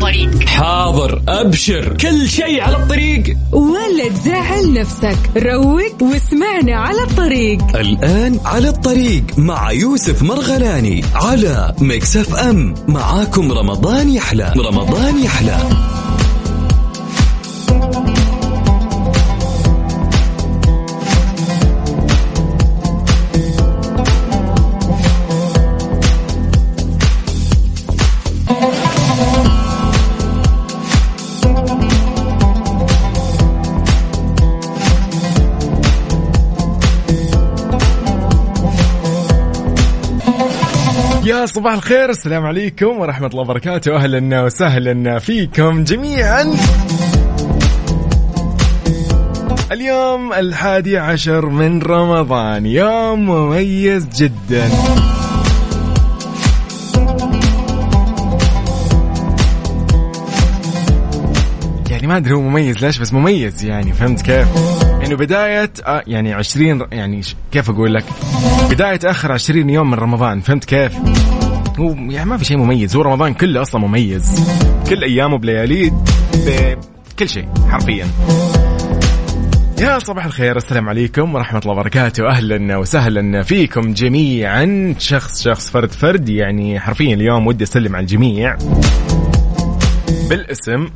الطريق. حاضر أبشر كل شيء على الطريق. ولا تزعل نفسك. روق واسمعنا على الطريق. الآن على الطريق مع يوسف مرغلاني على مكسف أم. معاكم رمضان يحلى رمضان يحلى. يا صباح الخير السلام عليكم ورحمة الله وبركاته. أهلا وسهلا فيكم جميعا. اليوم الحادي عشر من رمضان يوم مميز جدا. يعني ما أدري هو مميز ليش بس مميز يعني فهمت كيف؟ انه بداية آه يعني 20 يعني كيف أقول لك؟ بداية آخر 20 يوم من رمضان فهمت كيف؟ هو يعني ما في شيء مميز هو رمضان كله أصلا مميز. كل أيامه بلياليه بكل شيء حرفيا. يا صباح الخير السلام عليكم ورحمة الله وبركاته. أهلا وسهلا فيكم جميعا. شخص شخص فرد فرد يعني حرفيا اليوم ودي أسلم على الجميع. بالاسم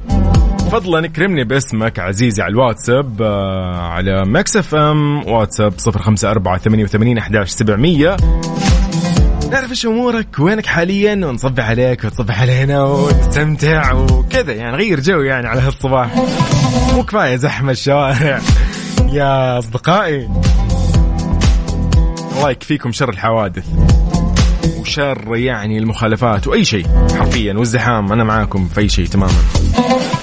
فضلا اكرمني باسمك عزيزي على الواتساب آه، على Mix FM واتساب 054 88 11 700 نعرف إيش أمورك وينك حاليا؟ ونصبح عليك وتصبح علينا ونستمتع وكذا يعني غير جو يعني على هالصباح. مو كفاية زحمة الشوارع. يا أصدقائي الله يكفيكم شر الحوادث وشر يعني المخالفات وأي شيء حرفيا والزحام أنا معاكم في أي شيء تماما.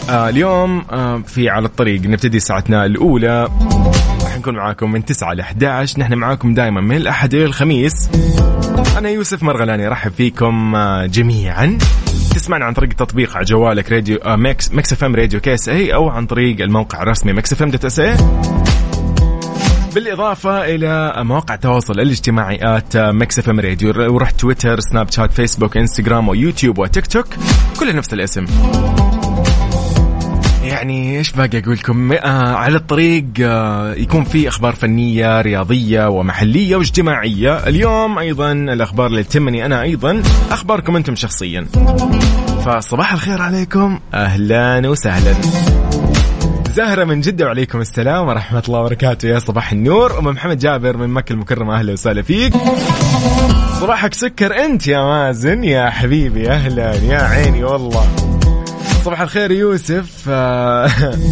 آه اليوم آه في على الطريق نبتدي ساعتنا الأولى. راح نكون معاكم من 9 ل 11 نحن معاكم دائما من الأحد إلى الخميس. أنا يوسف مرغلاني ارحب فيكم آه، جميعا. تسمعنا عن طريق تطبيق على جوالك راديو آه، Mix Mix FM Radio KSA أو عن طريق الموقع الرسمي Mix FM dot SA بالإضافة إلى مواقع التواصل الاجتماعي at Mix FM Radio. ورحت تويتر سناب شات فيسبوك إنستغرام ويوتيوب وتيك توك. كلها نفس الاسم. يعني إيش باقي أقول لكم؟ آه على الطريق آه يكون في أخبار فنية رياضية ومحلية واجتماعية. اليوم أيضا الأخبار اللي تهمني أنا أيضا أخباركم أنتم شخصيا. فصباح الخير عليكم. أهلا وسهلا. زهرة من جدة وعليكم السلام ورحمة الله وبركاته. يا صباح النور. أم محمد جابر من مكة المكرمة. أهلا وسهلا فيك. صباحك سكر أنت يا مازن. يا حبيبي أهلا. يا عيني والله. صباح الخير يوسف. آه،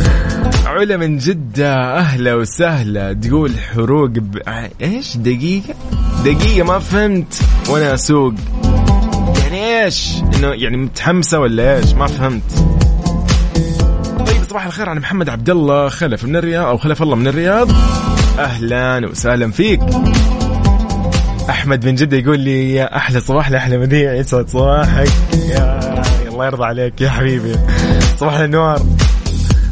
علا من جدة أهلا وسهلا. تقول حروق ب... إيش؟ دقيقة؟ دقيقة ما فهمت. وأنا أسوق. يعني إيش؟ إنه يعني متحمسة ولا إيش؟ ما فهمت. طيب صباح الخير على محمد عبد الله خلف من الرياض أو خلف الله من الرياض. أهلا وسهلا فيك. أحمد من جدة يقول لي يا أحلى صباح لأحلى مذيع يسعد صباحك. يا الله يرضى عليك يا حبيبي. صباح الانوار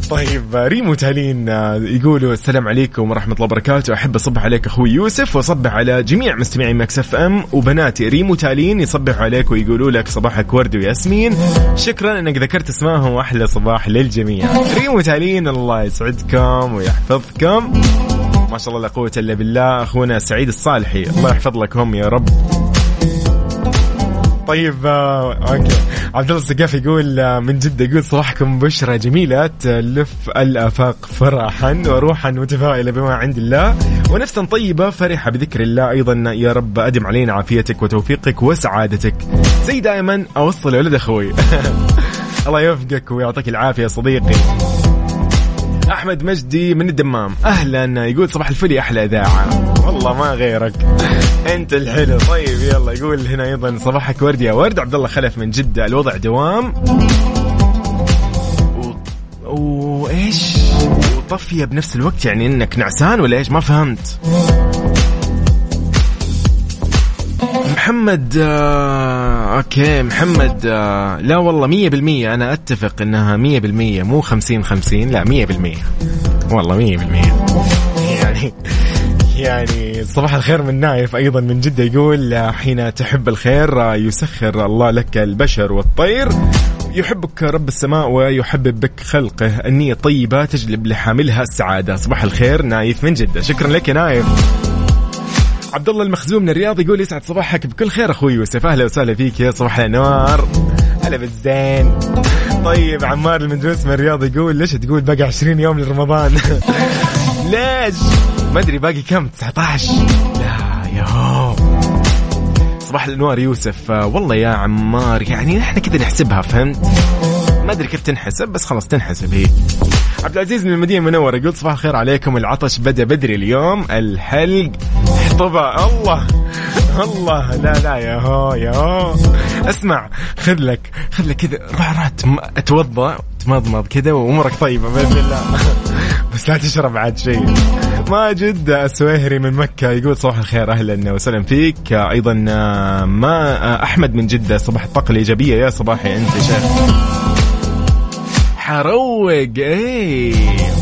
طيب ريمو تالين آه، يقولوا السلام عليكم ورحمة الله وبركاته. أحب أصبح عليك أخوي يوسف وأصبح على جميع مستمعي Mix FM وبناتي. ريمو تالين يصبحوا عليك ويقولوا لك صباحك ورد وياسمين. شكرا أنك ذكرت اسمهم وأحلى صباح للجميع. ريمو تالين الله يسعدكم ويحفظكم. ما شاء الله لا قوة إلا بالله. أخونا سعيد الصالحي الله يحفظ لكم يا رب. طيب آه، أوكي. عبد الله السقاف يقول آه، من جدة يقول صباحكم بشرى جميلة. تلف الأفاق فرحا وروحا متفائلة بما عند الله. ونفسا طيبة فرحة بذكر الله. أيضا يا رب أدم علينا عافيتك وتوفيقك وسعادتك. زي دائما أوصل ولد أخوي. الله يوفقك ويعطيك العافية صديقي. أحمد مجدي من الدمام. أهلا. يقول صباح الفل أحلى إذاعة. والله ما غيرك. انت الحلو. طيب يلا يقول هنا أيضا صباحك ورد يا ورد عبد الله خلف من جدة الوضع دوام. وإيش؟ وطفية بنفس الوقت يعني إنك نعسان ولا إيش؟ ما فهمت. محمد آه okay محمد آه لا والله مية بالمية. أنا أتفق إنها مية بالمية مو خمسين خمسين لا مية بالمية. والله مية بالمية. يعني يعني صباح الخير من نايف أيضا من جدة يقول حين تحب الخير يسخر الله لك البشر والطير. يحبك رب السماء ويحبب بك خلقه. النية الطيبة تجلب لحاملها السعادة. صباح الخير نايف من جدة. شكرا لك يا نايف. عبد الله المخزوم من الرياض يقول يسعد صباحك بكل خير أخوي يوسف. أهلا وسهلا فيك يا صباح الانوار هلا بالزين. طيب عمار المدروس من الرياض يقول ليش تقول باقي 20 يوم لرمضان؟ ليش؟ ما ادري باقي كم؟ 19 لا يا صباح الانوار يوسف. آه، والله يا عمار يعني إحنا كذا نحسبها فهمت؟ ما أدري كيف تنحسب بس خلاص تنحسب هي. عبد العزيز من المدينة المنورة يقول صباح الخير عليكم العطش بدأ بدري اليوم الحلق. احطبه الله الله لا لا يا هو يا هو. اسمع خذ لك خذ لك كذا. روح روح اتوضا تمضمض كذا وأمورك طيبة بإذن الله. بس لا تشرب عاد شيء. ماجد السويهري من مكة يقول صباح الخير أهلا وسهلا فيك. أيضا ما أحمد من جدة صباح الطاقة الإيجابية. يا صباحي أنت شيخ. حروق إيه.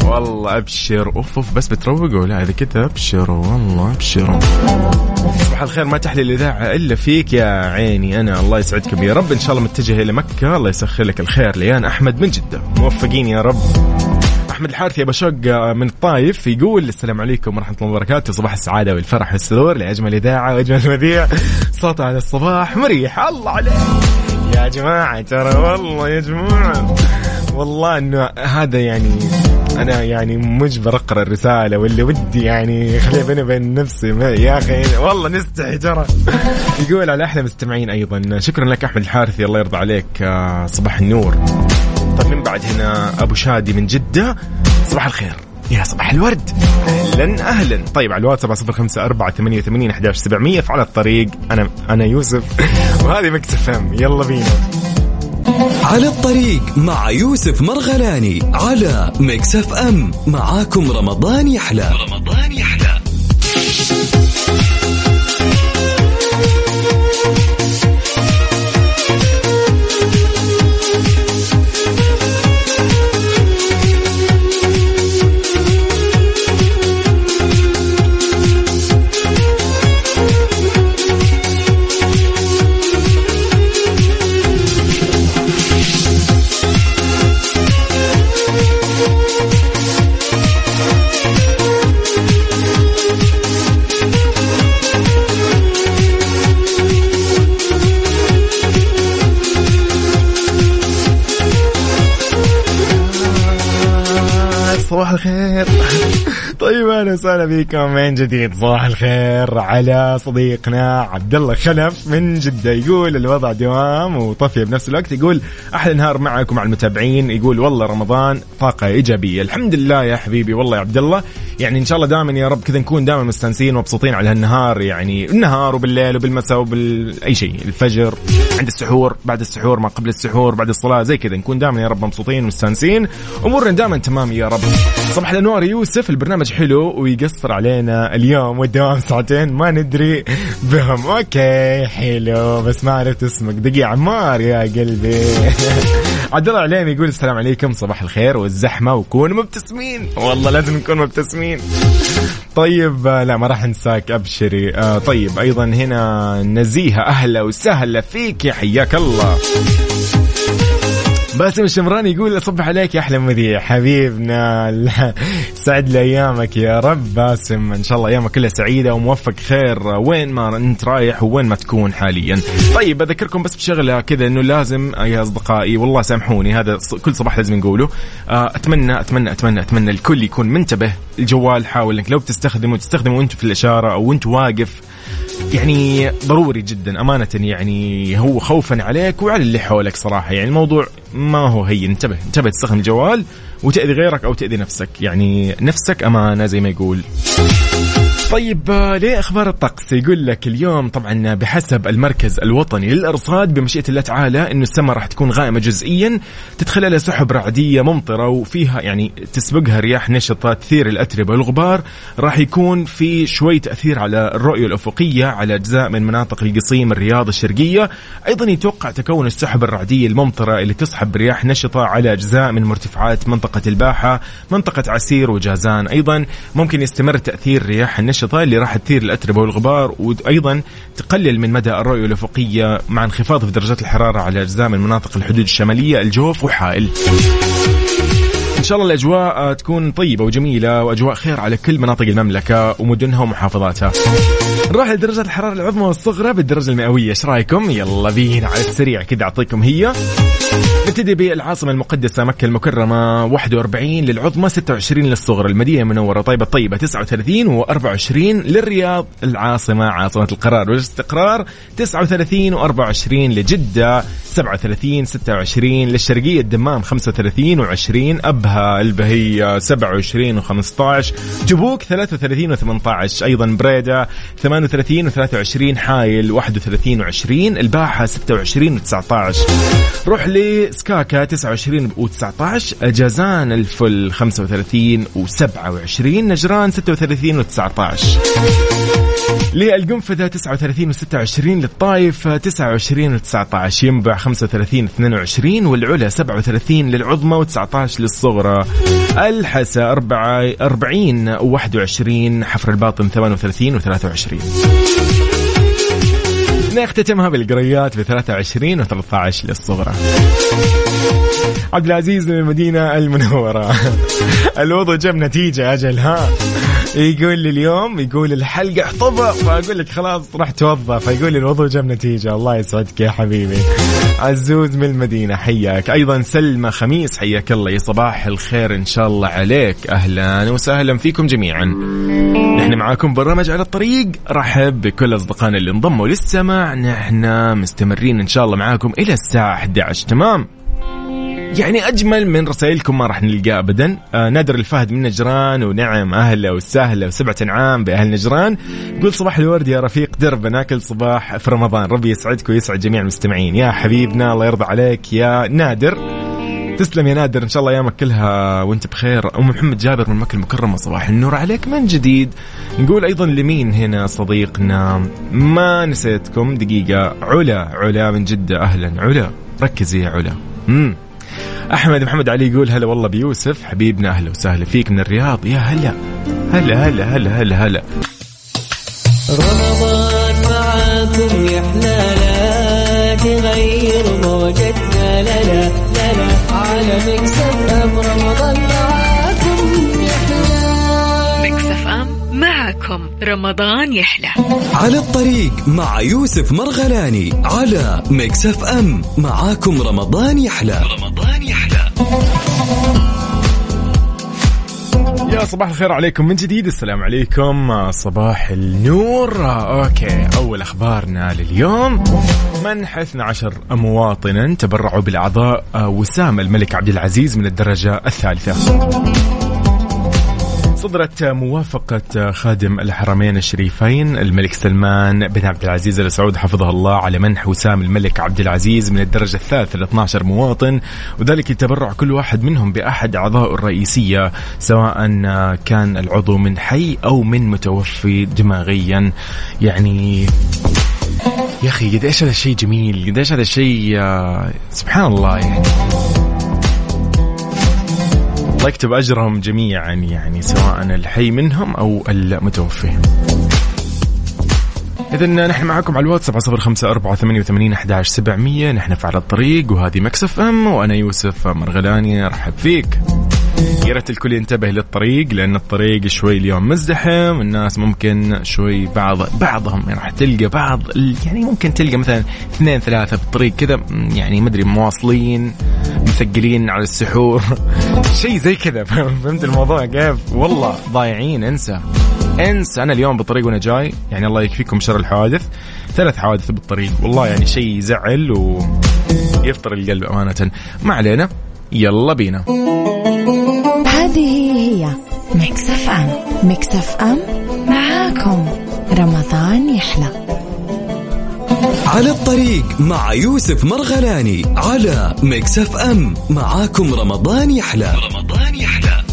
والله أبشر. أوف أوف بس بتروقوا. لا إذا كذا أبشروا. والله أبشروا. صباح الخير ما تحلي الإذاعة إلا فيك يا عيني أنا. الله يسعدكم. يا رب إن شاء الله متجه إلى مكة. الله يسخر لك الخير. ليان أحمد من جدة. موفقين يا رب. أحمد الحارثي ابو شوق من الطايف يقول السلام عليكم ورحمة الله وبركاته. صباح السعادة والفرح والسرور لأجمل إذاعة وأجمل مذيع. صوت على الصباح مريح. الله عليك. يا جماعة ترى والله يا جماعة. والله إنه هذا يعني أنا يعني مجبر أقرأ الرسالة واللي ودي يعني خليها بيني وبين نفسي. يا أخي والله نستحي ترى. يقول على أحلى مستمعين أيضا شكرا لك أحمد الحارثي الله يرضى عليك آه، صباح النور. طيب من بعد هنا أبو شادي من جدة. صباح الخير. يا صباح الورد. أهلا أهلا. طيب على الواتساب صفر خمسة أربعة ثمانية وثمانين أحداش سبعمية فعلى الطريق. أنا أنا يوسف. وهذه Mix F M. يلا بينا. على الطريق مع يوسف مرغلاني على Mix FM. معاكم رمضان يحلى. رمضان يحلى. صباح الخير طيب أهلا وسهلا بكم. من جديد صباح الخير على صديقنا عبد الله خلف. من جدة يقول الوضع دوام وطفيه بنفس الوقت. يقول أحلى نهار معكم مع المتابعين. يقول والله رمضان طاقة إيجابية. الحمد لله يا حبيبي. والله يا عبد الله يعني إن شاء الله دائما يا رب كذا نكون دائما مستانسين ومبسوطين على هالنهار. يعني النهار وبالليل وبالمساء وبال اي شيء. الفجر عند السحور بعد السحور ما قبل السحور بعد الصلاة زي كذا. نكون دائما يا رب مبسوطين ومستانسين. أمورنا دائما تمام يا رب. صباح الأنوار يوسف البرنامج حلو. ويقصر علينا اليوم والدوام ساعتين ما ندري بهم. أوكي حلو. بس ما عرفت اسمك. دقيقة عمار يا قلبي. عبد الله عليم يقول السلام عليكم. صباح الخير والزحمة وكونوا مبتسمين. والله لازم نكون مبتسمين. طيب لا ما راح انساك أبشري. آه طيب أيضا هنا نزيهة أهلا وسهلا فيك يا حياك الله. باسم الشمراني يقول أصبح عليك يا أحلى مذيع. حبيبنا سعد ايامك يا رب. باسم إن شاء الله أيامك كلها سعيدة وموفق خير. وين ما أنت رايح وين ما تكون حاليا. طيب أذكركم بس بشغلة كذا إنه لازم يا أصدقائي والله سامحوني هذا كل صباح لازم نقوله. آه، أتمنى أتمنى أتمنى أتمنى الكل يكون منتبه. الجوال حاول إنك لو بتستخدمه تستخدمه وأنت في الإشارة أو وأنت واقف يعني ضروري جدا أمانة يعني هو خوفا عليك وعلى اللي حولك صراحة. يعني الموضوع ما هو هين. انتبه انتبه تستخدم الجوال وتأذي غيرك أو تأذي نفسك. يعني نفسك أمانة زي ما يقول. طيب آه، ليه أخبار الطقس؟ يقول لك اليوم طبعا بحسب المركز الوطني للإرصاد بمشيئة الله تعالى إنه السماء راح تكون غائمة جزئيا تتخللها سحب رعدية ممطرة وفيها يعني تسبقها رياح نشطة تثير الأتربة والغبار. راح يكون في شوي تأثير على الرؤية الأفقية على أجزاء من مناطق القصيم الرياض الشرقية. أيضا يتوقع تكون السحب الرعدية الممطرة اللي تسحب رياح نشطة على أجزاء من مرتفعات منطقة الباحة منطقة عسير وجازان. أيضا ممكن يستمر تأثير رياح النشطة اللي راح تثير الأتربة والغبار وأيضا تقلل من مدى الرؤية الافقيه مع انخفاض في درجات الحرارة على أجزاء من مناطق الحدود الشمالية الجوف وحائل. إن شاء الله الأجواء تكون طيبة وجميلة وأجواء خير على كل مناطق المملكة ومدنها ومحافظاتها. نروح لدرجة الحرارة العظمى والصغرى بالدرجة المئوية إيش رأيكم؟ يلا بينا على السريع كذا أعطيكم هي. نبتدي بالعاصمة المقدسة مكة المكرمة 41 للعظمى 26 للصغرى المدينة المنورة طيبة الطيبة 39 و24 للرياض العاصمة عاصمة القرار والاستقرار 39 و24 لجدة 37 26 للشرقية الدمام 35 و20 أبها البهية 27 و15 تبوك 33 و18 أيضا بريدة 38 و23 حايل 31 و20 الباحة 26 و19 روح لسكاكا 29 و19 جازان الفل 35 و27 نجران 36 و19 للقنفذة 39 و26 للطايف 29 و19 ينبع 35 22 والعلا 37 للعظمى و19 للصغرى. الحسا 40 و21 حفر الباطن 38 و23 نختتمها بالقريات ب 23 و 13 للصغرى. عبد العزيز من المدينة المنورة. الوضع جاب نتيجة أجل ها؟ يقول لي اليوم يقول الحلقة احطبها فأقول لك خلاص راح توظف فيقول لي الوضع جاب نتيجة. الله يسعدك يا حبيبي. عزوز من المدينة حياك. أيضا سلمى خميس حياك الله. يا صباح الخير إن شاء الله عليك. أهلا وسهلا فيكم جميعا. نحن معاكم برنامج على الطريق. رحب بكل أصدقائنا اللي انضموا للسماع. نحن مستمرين إن شاء الله معاكم إلى الساعة 11 تمام؟ يعني أجمل من رسائلكم ما راح نلقاه ابدا. آه نادر الفهد من نجران ونعم أهلا وسهلا وسبعة انعام بأهل نجران. يقول صباح الورد يا رفيق درب ناكل صباح في رمضان. ربي يسعدك ويسعد جميع المستمعين. يا حبيبنا الله يرضى عليك يا نادر. تسلم يا نادر إن شاء الله ايامك كلها وأنت بخير. أم محمد جابر من مكة المكرمة صباح النور عليك من جديد. نقول أيضا لمين هنا صديقنا؟ ما نسيتكم دقيقة. علا علا من جدة أهلا. علا ركزي يا علا. امم أحمد محمد علي يقول هلا والله بيوسف حبيبنا أهلا وسهلا فيك من الرياض. يا هلا هلا هلا هلا هلا هلا. رمضان معاكم يا حلالا تغير موجتنا لا لا لا لا على مكسب أم رمضان معاكم حلالا Mix FM معاكم رمضان يحلى. على الطريق مع يوسف مرغلاني على Mix FM معاكم رمضان يحلى رمضان يحلى. يا صباح الخير عليكم من جديد السلام عليكم صباح النور. okay أول أخبارنا لليوم. منح 12 مواطنا تبرعوا بالاعضاء وسام الملك عبد العزيز من الدرجة الثالثة. صدرت موافقة خادم الحرمين الشريفين الملك سلمان بن عبد العزيز ال سعود حفظه الله على منح وسام الملك عبد العزيز من الدرجة الثالثة ل 12 مواطن وذلك لتبرع كل واحد منهم بأحد أعضائه الرئيسية سواء كان العضو من حي أو من متوفي دماغيا. يعني يا أخي قد إيش هذا الشيء جميل قد إيش هذا الشيء سبحان الله يعني. الله يكتب أجرهم جميعا يعني سواء الحي منهم أو المتوفي إذا نحن معكم على الواتساب صفر خمسة أربعة ثمانية وثمانين أحداش سبعمية. نحن في على الطريق وهذه مكسف أم وأنا يوسف مرغلاني أرحب فيك. يا ريت الكل ينتبه للطريق لأن الطريق شوي اليوم مزدحم الناس ممكن شوي بعض بعضهم يعني راح تلقى بعض يعني ممكن تلقى مثلا اثنين ثلاثة بالطريق كذا يعني ما أدري مواصلين. مثقلين على السحور. شيء زي كذا. فهمت الموضوع؟ كيف؟ والله ضايعين. انسى. انسى. أنا اليوم بالطريق وأنا جاي. يعني الله يكفيكم شر الحوادث. ثلاث حوادث بالطريق. والله يعني شيء يزعل ويفطر القلب أمانة. ما علينا. يلا بينا. هذه هي Mix FM Mix FM معاكم. رمضان يحلى. على الطريق مع يوسف مرغلاني على Mix FM. معاكم رمضان يحلى. رمضان يحلى.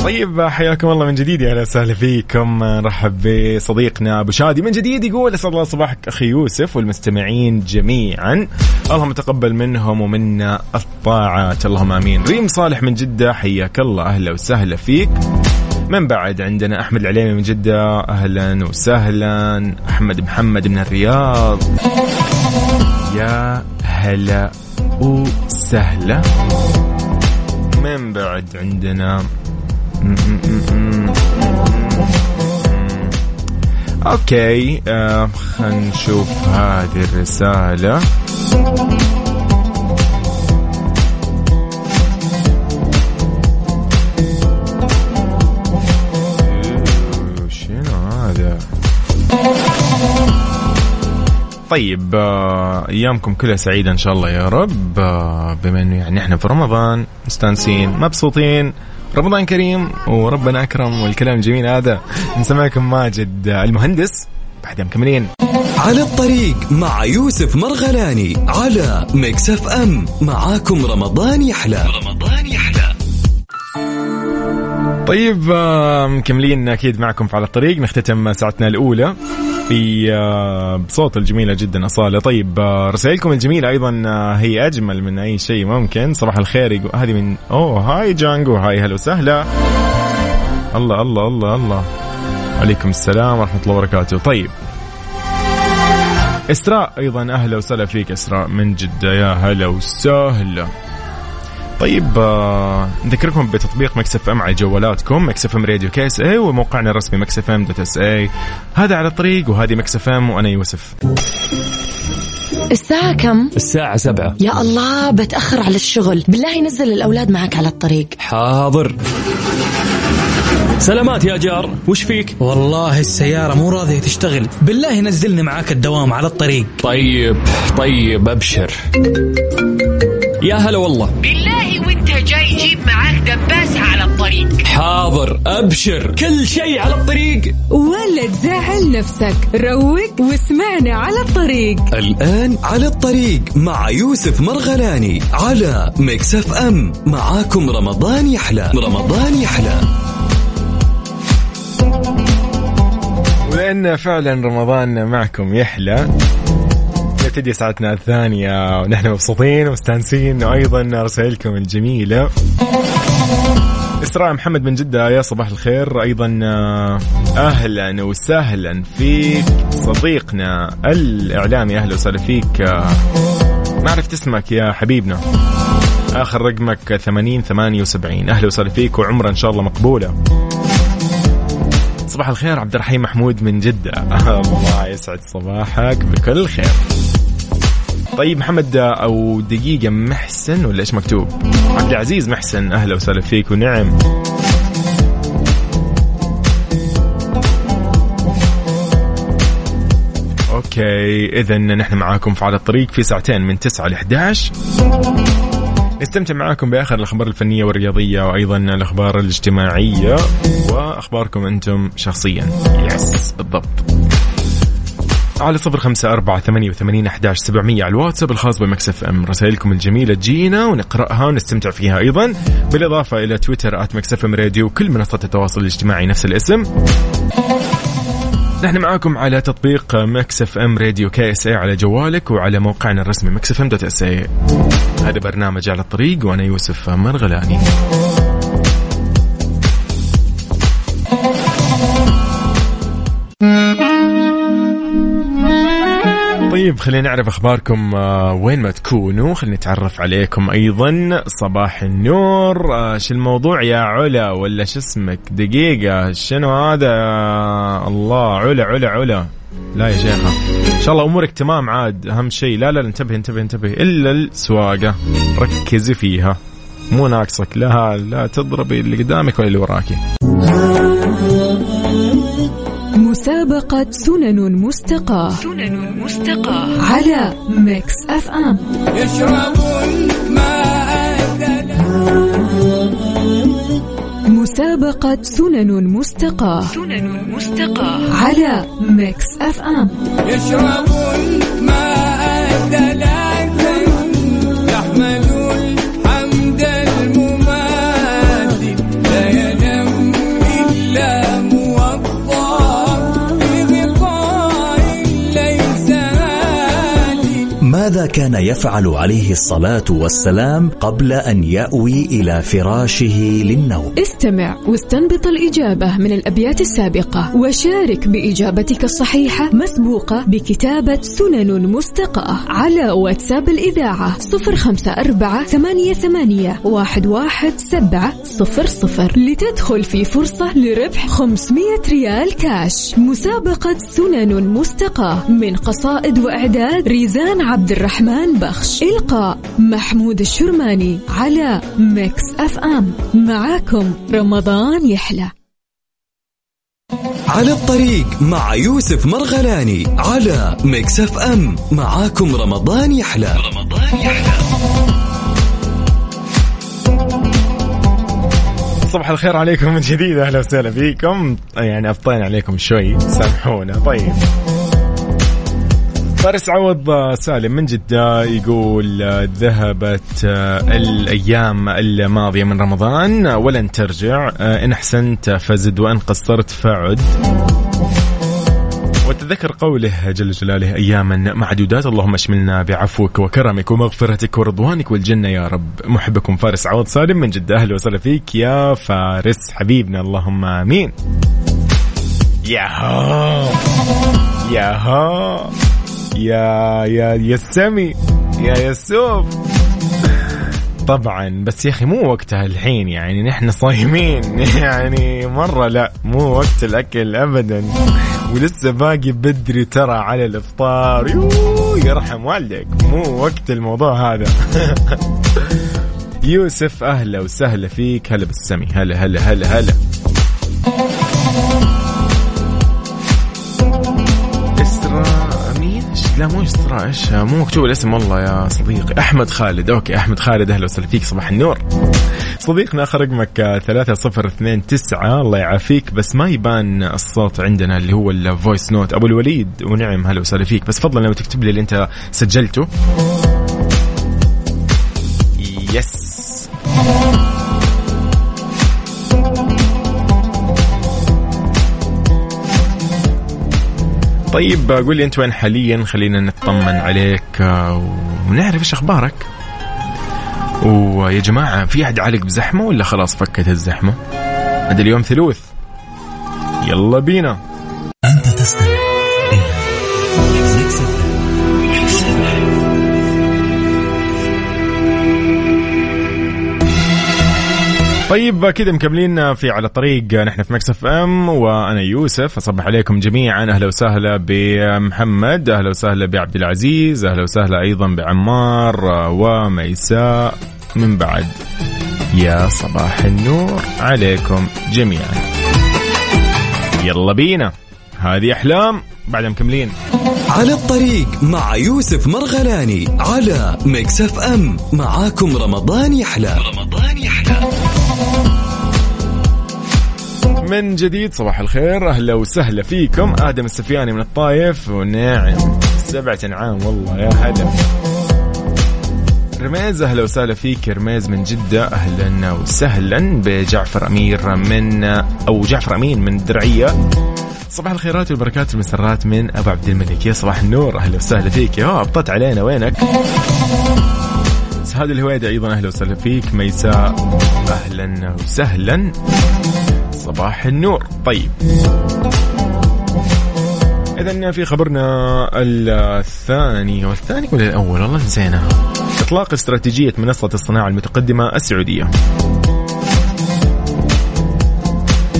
طيب حياكم الله من جديد يا أهلا وسهلا فيكم. نرحب بصديقنا أبو شادي. من جديد يقول اسعد الله صباحك أخي يوسف والمستمعين جميعا. اللهم تقبل منهم ومنا الطاعات. اللهم آمين. ريم صالح من جدة حياك الله. أهلا وسهلا فيك. من بعد عندنا أحمد العليمي من جدة. أهلا وسهلا. أحمد محمد من الرياض. يا هلا وسهلا. من بعد عندنا أوكي آه خلينا نشوف هذه الرسالة. طيب آه، أيامكم كلها سعيدة إن شاء الله يا رب. آه، بما إنه يعني إحنا في رمضان مستانسين مبسوطين. رمضان كريم وربنا أكرم والكلام الجميل هذا نسمعكم ماجد المهندس بعدها مكملين على الطريق مع يوسف مرغلاني على Mix FM. معاكم رمضان يحلى. رمضان يحلى. طيب آه، مكملين أكيد معكم في على الطريق. نختتم ساعتنا الأولى. في آه، بصوت الجميلة جدا أصالة. طيب آه، رسائلكم الجميلة أيضا آه، هي أجمل من أي شيء ممكن. صباح الخير يقول هذه من أوه hi جانجو hi هلا وسهلا. الله الله الله الله. عليكم السلام ورحمة الله وبركاته. طيب. إسراء أيضا أهلا وسهلا فيك إسراء من جدة. يا هلا وسهلا. طيب آه، نذكركم بتطبيق Mix FM على جوالاتكم Mix FM Radio KSA وموقعنا الرسمي Mix FM dot SA. هذا على الطريق وهذه Mix FM وأنا يوسف. الساعة كم؟ الساعة سبعة. يا الله بتأخر على الشغل. بالله نزل الأولاد معك على الطريق. حاضر. سلامات يا جار. وش فيك؟ والله السيارة مو راضية تشتغل. بالله نزلني معاك الدوام على الطريق. طيب طيب أبشر. يا هلا والله. بالله وانت جاي جيب معاك دباسة على الطريق. حاضر أبشر. كل شيء على الطريق. ولا تزعل نفسك. روق واسمعنا على الطريق. الآن على الطريق مع يوسف مرغلاني على Mix FM معاكم رمضان يحلى. رمضان يحلى. ولان فعلا رمضان معكم يحلى. نبتدي ساعتنا الثانية. ونحن مبسوطين ومستانسين. وأيضا رسائلكم الجميلة. إسراء محمد من جدة. يا صباح الخير. أيضا أهلا وسهلا فيك صديقنا الإعلامي. أهلا وسهلا فيك. ما عرفت اسمك يا حبيبنا. آخر رقمك 80 78 أهلا وسهلا فيك. وعمرة إن شاء الله مقبولة. صباح الخير عبد الرحيم محمود من جدة. الله يسعد صباحك بكل خير. طيب محمد أو دقيقة محسن ولا إيش مكتوب؟ عبد العزيز محسن أهلا وسهلا فيك ونعم. Okay اذا نحن معاكم في على الطريق في ساعتين من 9 ل 11 نستمتع معاكم بآخر الأخبار الفنية والرياضية وأيضا الأخبار الاجتماعية وأخباركم أنتم شخصيا. yes بالضبط. على صفر خمسة أربعة ثمانية وثمانين أحداش سبعمية على الواتساب الخاص ب Mix FM رسائلكم الجميلة تجينا ونقرأها ونستمتع فيها أيضا. بالإضافة إلى تويتر at Mix FM Radio وكل منصات التواصل الاجتماعي نفس الاسم. نحن معاكم على تطبيق Mix FM Radio KSA على جوالك وعلى موقعنا الرسمي Mix FM dot SA. هذا برنامج على الطريق وأنا يوسف مرغلاني. طيب خلينا نعرف أخباركم آه، وين ما تكونوا. خلينا نتعرف عليكم أيضا. صباح النور. آه، شو الموضوع يا علا؟ ولا شو اسمك؟ دقيقة شنو هذا؟ الله علا علا علا. لا يا شيخة. إن شاء الله أمورك تمام عاد. أهم شيء لا لا انتبه انتبه انتبه. إلا السواقة. ركزي فيها. مو ناقصك. لا لا تضربي اللي قدامك ولا اللي وراكي. مسابقة سنن مستقاة. سنن مستقاة. على Mix FM. مسابقة سنن مستقاة. سنن مستقاة. على Mix FM. يشربون كان يفعل عليه الصلاة والسلام قبل أن يأوي إلى فراشه للنوم. استمع واستنبط الإجابة من الأبيات السابقة وشارك بإجابتك الصحيحة مسبوقة بكتابة سنن مستقاة على واتساب الإذاعة صفر خمسة أربعة ثمانية, ثمانية واحد, واحد سبعة صفر صفر لتدخل في فرصة لربح 500 ريال كاش. مسابقة سنن مستقاة من قصائد وإعداد ريزان عبد الرحمن بخش. إلقاء محمود الشرماني على Mix FM. معاكم رمضان يحلى. على الطريق مع يوسف مرغلاني على Mix FM. معاكم رمضان يحلى. رمضان يحلى. صباح الخير عليكم من جديد أهلا وسهلا فيكم. يعني ابطين عليكم شوي سامحونا. طيب. فارس عوض سالم من جدة يقول ذهبت الأيام الماضية من رمضان ولن ترجع إن أحسنت فزد وإن قصرت فعد. وتذكر قوله جل جلاله أياما معدودات اللهم اشملنا بعفوك وكرمك ومغفرتك ورضوانك والجنة يا رب. محبكم فارس عوض سالم من جدة أهلا وسهلا فيك يا فارس حبيبنا اللهم آمين. ياهو ياهو يا يا يا السمي يا يسوف طبعا بس يا أخي مو وقتها الحين يعني نحن صايمين. يعني مرة لا مو وقت الأكل ابدا. ولسه باقي بدري ترى على الإفطار. يو يرحم والدك. مو وقت الموضوع هذا. يوسف أهلا وسهلا فيك. هلا بالسمي هلا هلا هلا هلا. لا مو إيش؟ مو مكتوب الاسم والله يا صديقي. أحمد خالد. okay أحمد خالد. أهلا وسهلا فيك صباح النور. صديقنا اخر رقمك 3029 الله يعافيك. بس ما يبان الصوت عندنا اللي هو ال voice note أبو الوليد ونعم هلا وسهلا فيك. بس فضلا لو تكتب لي اللي أنت سجلته. yes طيب قول لي أنت وين حاليا؟ خلينا نطمن عليك آه، ونعرف إيش أخبارك. ويا جماعة في أحد عالق بزحمة ولا خلاص فكت الزحمة؟ هذا اليوم ثلوث يلا بينا. طيب كذا مكملين في على طريق نحن في مكسف أم وأنا يوسف. أصبح عليكم جميعا. أهلا وسهلا بمحمد. أهلا وسهلا بعبد العزيز. أهلا وسهلا أيضا بعمار وميساء. من بعد يا صباح النور. عليكم جميعا. يلا بينا. هذه أحلام. بعد مكملين. على الطريق مع يوسف مرغلاني على ميكس اف أم. معاكم رمضان يحلى. رمضان يحلى. من جديد. صباح الخير. أهلا وسهلا فيكم. آدم السفياني من الطايف ونعم. سبعة انعام والله يا هلا رميز أهلا وسهلا فيك. رميز من جدة أهلا وسهلا بجعفر أمير من أو جعفر أمين من الدرعية صباح الخيرات والبركات والمسرات من أبو عبد الملك. يا صباح النور. أهلا وسهلا فيك. يا أبطت علينا. وينك؟ هذا الهويدة أيضا. أهلا وسهلا فيك. ميساء. أهلا وسهلا. صباح النور. طيب. إذا في خبرنا الثاني والثاني ولا الأول؟ والله نسينا إطلاق استراتيجية منصة الصناعة المتقدمة السعودية.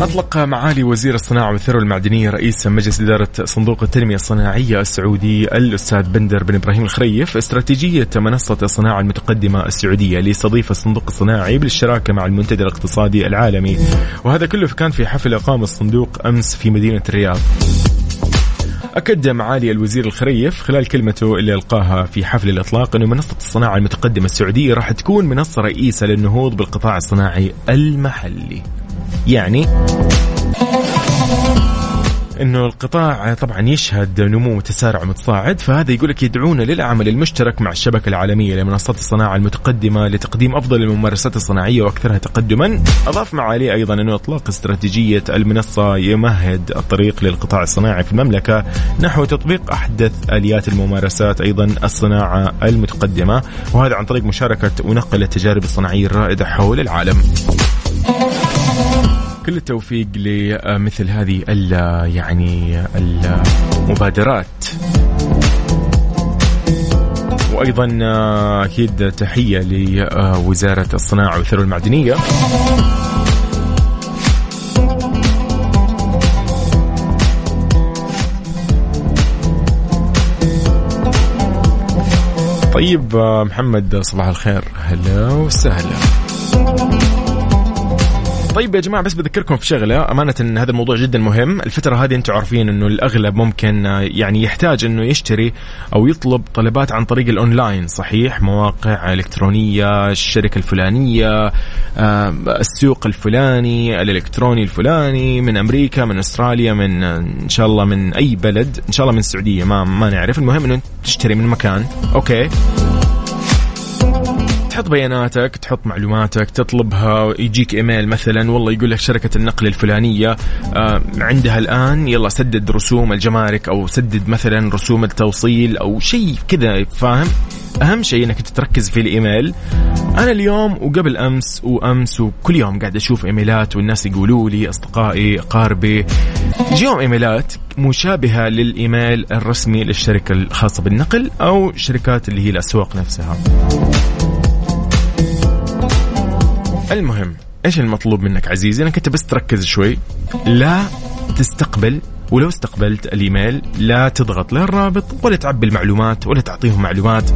أطلق معالي وزير الصناعة والثروة المعدنية رئيس مجلس إدارة صندوق التنمية الصناعية السعودي الأستاذ بندر بن إبراهيم الخريف استراتيجية منصة الصناعة المتقدمة السعودية ليستضيف الصندوق الصناعي بالشراكة مع المنتدى الاقتصادي العالمي. وهذا كله كان في حفل إقام الصندوق أمس في مدينة الرياض. أكد معالي الوزير الخريف خلال كلمته اللي ألقاها في حفل الإطلاق أنه منصة الصناعة المتقدمة السعودية راح تكون منصة رئيسة للنهوض بالقطاع الصناعي المحلي. يعني إنه القطاع طبعا يشهد نمو وتسارع متصاعد فهذا يقول لك يدعونا للعمل المشترك مع الشبكة العالمية لمنصات الصناعة المتقدمة لتقديم أفضل الممارسات الصناعية وأكثرها تقدما. أضاف معالي أيضا انه إطلاق استراتيجية المنصة يمهد الطريق للقطاع الصناعي في المملكة نحو تطبيق أحدث آليات الممارسات أيضا الصناعة المتقدمة وهذا عن طريق مشاركة ونقل التجارب الصناعية الرائدة حول العالم. كل التوفيق لمثل هذه ال يعني المبادرات. وأيضا أكيد تحية لوزارة الصناعة والثروة المعدنية. طيب محمد صباح الخير. هلا وسهلا. طيب يا جماعة بس بذكركم في شغلة. أمانة إن هذا الموضوع جدا مهم. الفترة هذه أنتم عارفين إنه الأغلب ممكن آه، يعني يحتاج إنه يشتري أو يطلب طلبات عن طريق الأونلاين. صحيح مواقع إلكترونية الشركة الفلانية آه، السوق الفلاني الإلكتروني الفلاني من أمريكا من أستراليا من آه، إن شاء الله من أي بلد إن شاء الله من السعودية ما ما نعرف. المهم إنه تشتري من مكان. Okay. تحط بياناتك تحط معلوماتك تطلبها يجيك إيميل مثلا والله يقول لك شركة النقل الفلانية آه عندها الآن يلا سدد رسوم الجمارك أو سدد مثلا رسوم التوصيل أو شيء كذا فاهم؟ أهم شيء إنك تركز في الإيميل. أنا اليوم وقبل أمس وأمس وكل يوم قاعد أشوف إيميلات والناس يقولوا لي أصدقائي أقاربي تجيهم إيميلات مشابهة للإيميل الرسمي للشركة الخاصة بالنقل أو شركات اللي هي الأسواق نفسها. المهم إيش المطلوب منك عزيزي؟ انك انت بس تركز شوي. لا تستقبل ولو استقبلت الإيميل لا تضغط لا الرابط ولا تعبي المعلومات ولا تعطيهم معلومات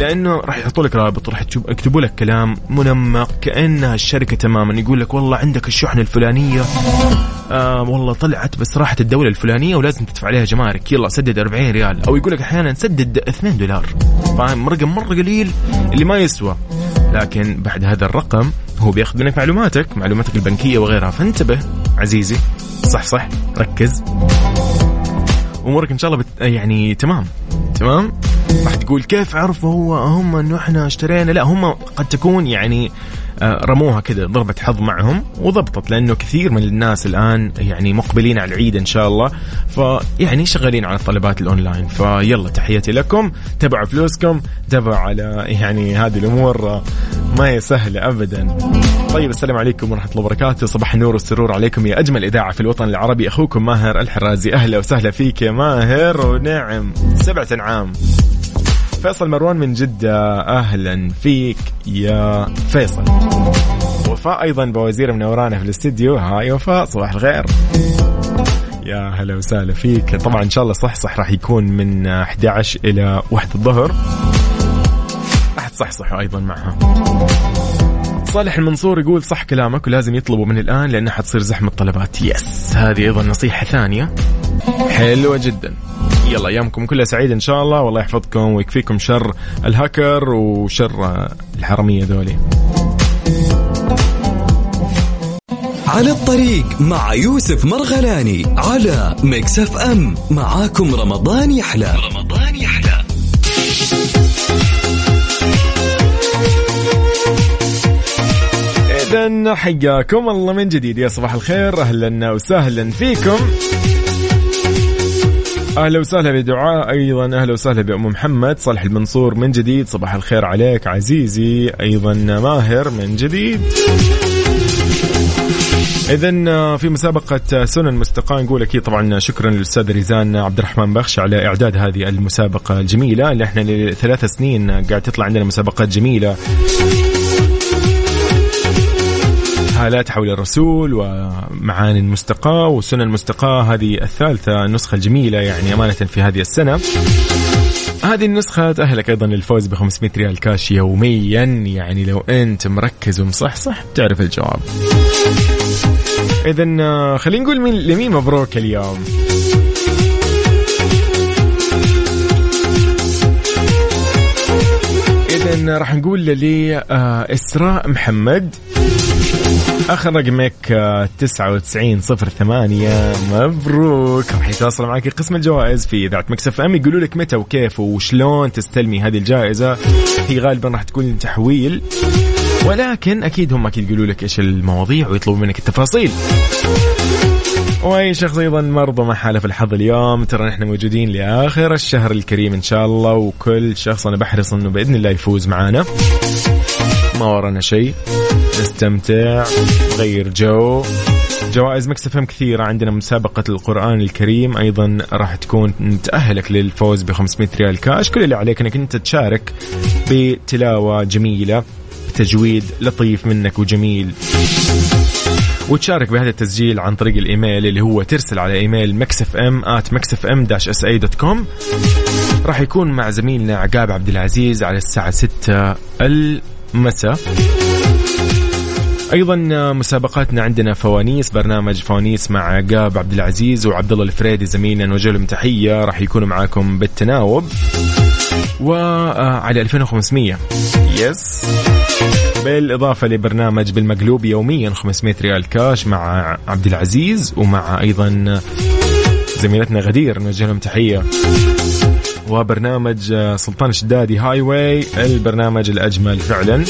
لأنه راح يحطوا لك رابط وراح يكتبوا لك كلام منمق كأنها الشركة تماما. يقول لك والله عندك الشحنه الفلانية. آه والله طلعت بس راحت الدولة الفلانية ولازم تدفع عليها جمارك. يلا سدد 40 ريال. أو يقول لك أحيانا سدد 2 دولار. فاهم؟ رقم مرة قليل اللي ما يسوى. لكن بعد هذا الرقم هو بياخذ منك معلوماتك معلوماتك البنكية وغيرها. فانتبه عزيزي صح صح ركز. أمورك إن شاء الله بت... يعني تمام تمام؟ راح تقول كيف عرفوا هو هم إنه إحنا اشترينا؟ لا هم قد تكون يعني رموها كذا ضربة حظ معهم وضبطت لأنه كثير من الناس الآن يعني مقبلين على العيد إن شاء الله. فيعني شغالين على الطلبات الأونلاين فيلا تحياتي لكم تبعوا فلوسكم تبعوا على يعني هذه الأمور آه، ما هي سهلة أبدا. طيب السلام عليكم ورحمة الله وبركاته صباح النور والسرور عليكم يا أجمل إذاعة في الوطن العربي. أخوكم ماهر الحرازي أهلا وسهلا فيك يا ماهر ونعم سبعة أنعام. فيصل مروان من جدة. أهلا فيك يا فيصل. وفاء أيضا بوزير منورانا في الاستديو هاي وفاء صباح الخير. يا هلا وسهلا فيك. طبعا إن شاء الله صح صح راح يكون من 11 إلى 1 الظهر. أحد صح صح أيضا معها صالح المنصور يقول صح كلامك ولازم يطلبوا من الآن لأنها حتصير زحمة طلبات يس هذه أيضا نصيحة ثانية. حلوة جدا. يلا أيامكم كلها سعيده إن شاء الله. والله يحفظكم ويكفيكم شر الهاكر وشر الحرامية ذولي. على الطريق مع يوسف مرغلاني على Mix FM معاكم رمضان يحلى. رمضان يحلى. اذا حياكم الله من جديد. يا صباح الخير. أهلا وسهلا فيكم. أهلا وسهلا بدعاء أيضا. أهلا وسهلا بأم محمد. صالح المنصور من جديد. صباح الخير عليك. عزيزي أيضا ماهر من جديد. اذا في مسابقة سنن مستقاة نقول أكيد طبعا شكرا للأستاذ ريزان عبد الرحمن بخش على إعداد هذه المسابقة الجميلة اللي إحنا لثلاث سنين قاعد تطلع عندنا مسابقات جميلة. حالات حول الرسول ومعاني المستقاة وسنن المستقاة هذه الثالثة النسخة الجميلة يعني أمانة في هذه السنة. هذه النسخة تأهلك أيضا للفوز ب 500 ريال كاش يوميا. يعني لو أنت مركز ومصحصح تعرف الجواب. إذا خلينا نقول مين لمين مبروك اليوم؟ راح نقول لي آه، محمد. آخر رقمك آه، 9908 مبروك. راح يتواصل معك قسم الجوائز في إذاعة Mix FM. يقولوا لك متى وكيف وشلون تستلمي هذه الجائزة. هي غالبا راح تكون تحويل ولكن أكيد هم أكيد يقولوا لك إيش المواضيع ويطلبوا منك التفاصيل. وأي شخص أيضا مرضى مع حالة في الحظ اليوم ترى نحن موجودين لآخر الشهر الكريم إن شاء الله وكل شخص أنا بحرص إنه بإذن الله يفوز معانا. ما ورانا شيء. نستمتع نغير جو. جوائز Mix FM كثيرة عندنا مسابقة القرآن الكريم أيضا راح تكون تأهلك للفوز ب 500 ريال كاش. كل اللي عليك أنك أنت تشارك بتلاوة جميلة بتجويد لطيف منك وجميل. وتشارك بهذا التسجيل عن طريق الإيميل اللي هو ترسل على إيميل mixfm at mixfm dash sa dot com. راح يكون مع زميلنا عقاب عبد العزيز على الساعة 6 المساء. أيضا مسابقاتنا عندنا فوانيس برنامج فوانيس مع عقاب عبد العزيز وعبد الله الفريدي زميلنا نوجه لهم تحية راح يكونوا معاكم بالتناوب. وعلى 2500 SMS بالإضافة لبرنامج بالمقلوب يوميا 500 ريال كاش مع عبد العزيز ومع أيضا زميلتنا غدير نوجه لهم تحية. وبرنامج سلطان الشدادي Highway البرنامج الأجمل فعلا.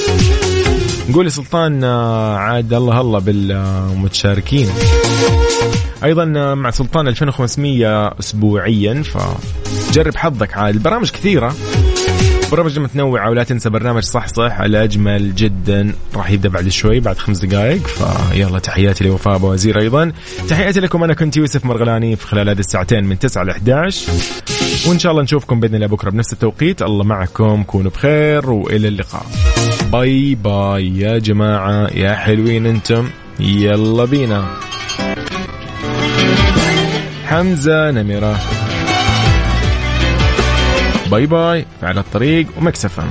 نقول سلطان عاد الله الله بالمتشاركين. أيضا مع سلطان 2500 اسبوعيا فجرب حظك عاد. البرامج كثيرة. برامج متنوعة ولا تنسى برنامج صح صح الأجمل جدا. راح يبدأ بعد شوي بعد خمس دقائق. فيلا تحياتي لوفاء بوزير أيضا. تحياتي لكم أنا كنت يوسف مرغلاني في خلال هذه الساعتين من 9 ل 11 وإن شاء الله نشوفكم بإذن الله بكرة بنفس التوقيت. الله معكم كونوا بخير وإلى اللقاء. باي باي. يا جماعة يا حلوين أنتم. يلا بينا. حمزة نمرة. باي باي على الطريق ومكسفة.